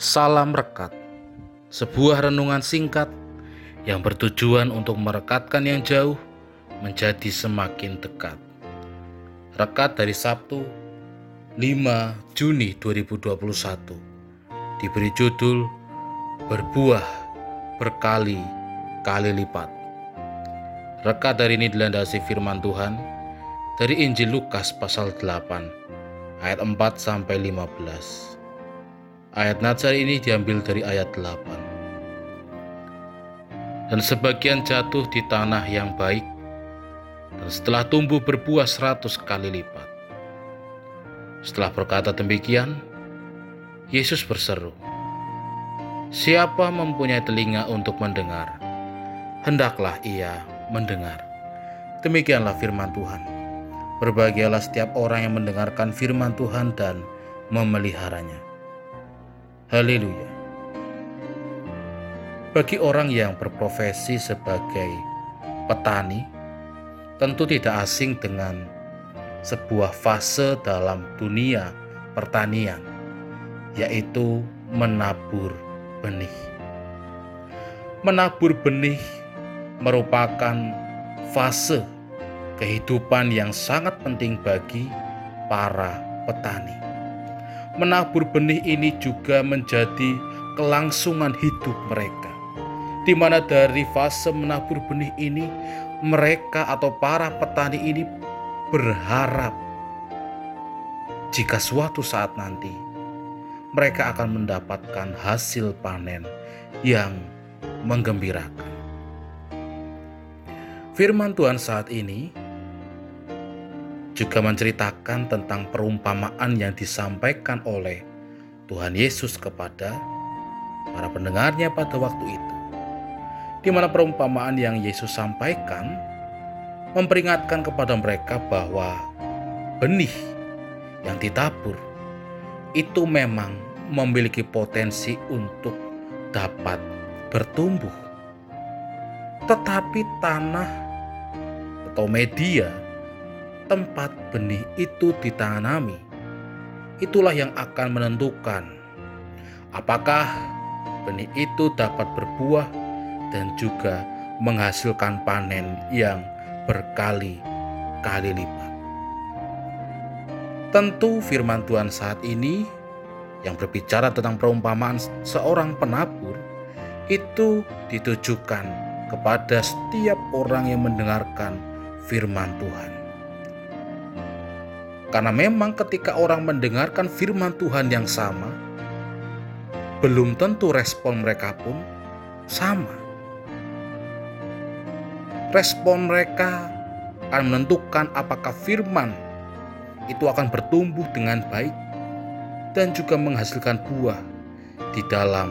Salam Rekat, sebuah renungan singkat yang bertujuan untuk merekatkan yang jauh menjadi semakin dekat. Rekat dari Sabtu 5 Juni 2021 diberi judul Berbuah Berkali-kali Lipat. Rekat dari ini dilandasi firman Tuhan dari Injil Lukas pasal 8 ayat 4 sampai 15. Ayat Nazar ini diambil dari ayat 8. Dan sebagian jatuh di tanah yang baik, dan setelah tumbuh berbuah seratus kali lipat. Setelah berkata demikian, Yesus berseru, Siapa mempunyai telinga untuk mendengar, hendaklah ia mendengar. Demikianlah firman Tuhan. Berbahagialah setiap orang yang mendengarkan firman Tuhan dan memeliharanya. Haleluya. Bagi orang yang berprofesi sebagai petani, tentu tidak asing dengan sebuah fase dalam dunia pertanian, yaitu menabur benih. Menabur benih merupakan fase kehidupan yang sangat penting bagi para petani menabur benih ini juga menjadi kelangsungan hidup mereka. Di mana dari fase menabur benih ini, mereka atau para petani ini berharap jika suatu saat nanti mereka akan mendapatkan hasil panen yang menggembirakan. Firman Tuhan saat ini juga menceritakan tentang perumpamaan yang disampaikan oleh Tuhan Yesus kepada para pendengarnya pada waktu itu. Di mana perumpamaan yang Yesus sampaikan memperingatkan kepada mereka bahwa benih yang ditabur itu memang memiliki potensi untuk dapat bertumbuh. Tetapi tanah atau media tempat benih itu ditanami, itulah yang akan menentukan apakah benih itu dapat berbuah dan juga menghasilkan panen yang berkali-kali lipat. Tentu firman Tuhan saat ini yang berbicara tentang perumpamaan seorang penabur itu ditujukan kepada setiap orang yang mendengarkan firman Tuhan. Karena memang ketika orang mendengarkan firman Tuhan yang sama, belum tentu respon mereka pun sama. Respon mereka akan menentukan apakah firman itu akan bertumbuh dengan baik dan juga menghasilkan buah di dalam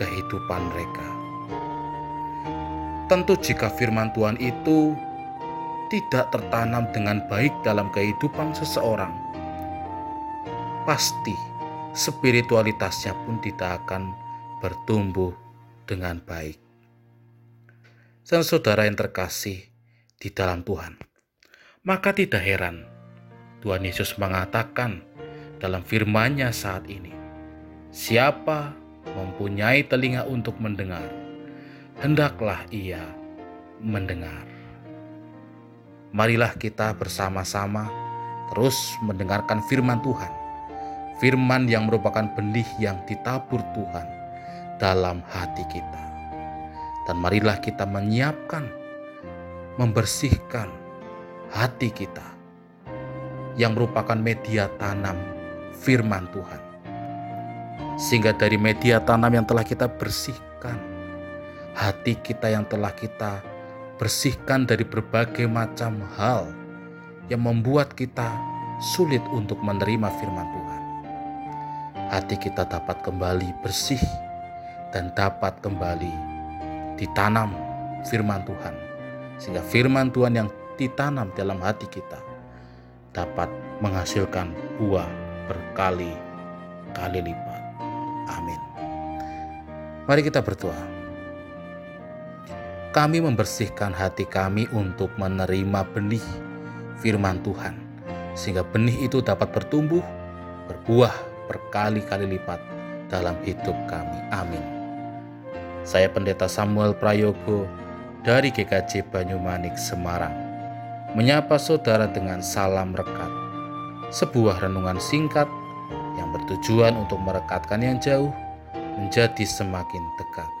kehidupan mereka. Tentu jika firman Tuhan itu tidak tertanam dengan baik dalam kehidupan seseorang, pasti spiritualitasnya pun tidak akan bertumbuh dengan baik. Dan saudara yang terkasih di dalam Tuhan, maka tidak heran Tuhan Yesus mengatakan dalam firman-Nya saat ini, siapa mempunyai telinga untuk mendengar, hendaklah ia mendengar marilah kita bersama-sama terus mendengarkan firman Tuhan. Firman yang merupakan benih yang ditabur Tuhan dalam hati kita. Dan marilah kita menyiapkan, membersihkan hati kita yang merupakan media tanam firman Tuhan. Sehingga dari media tanam yang telah kita bersihkan, hati kita yang telah kita bersihkan dari berbagai macam hal yang membuat kita sulit untuk menerima firman Tuhan. Hati kita dapat kembali bersih dan dapat kembali ditanam firman Tuhan. Sehingga firman Tuhan yang ditanam dalam hati kita dapat menghasilkan buah berkali-kali lipat. Amin. Mari kita berdoa kami membersihkan hati kami untuk menerima benih firman Tuhan, sehingga benih itu dapat bertumbuh, berbuah berkali-kali lipat dalam hidup kami. Amin. Saya Pendeta Samuel Prayogo dari GKJ Banyumanik, Semarang. Menyapa saudara dengan salam rekat. Sebuah renungan singkat yang bertujuan untuk merekatkan yang jauh menjadi semakin dekat.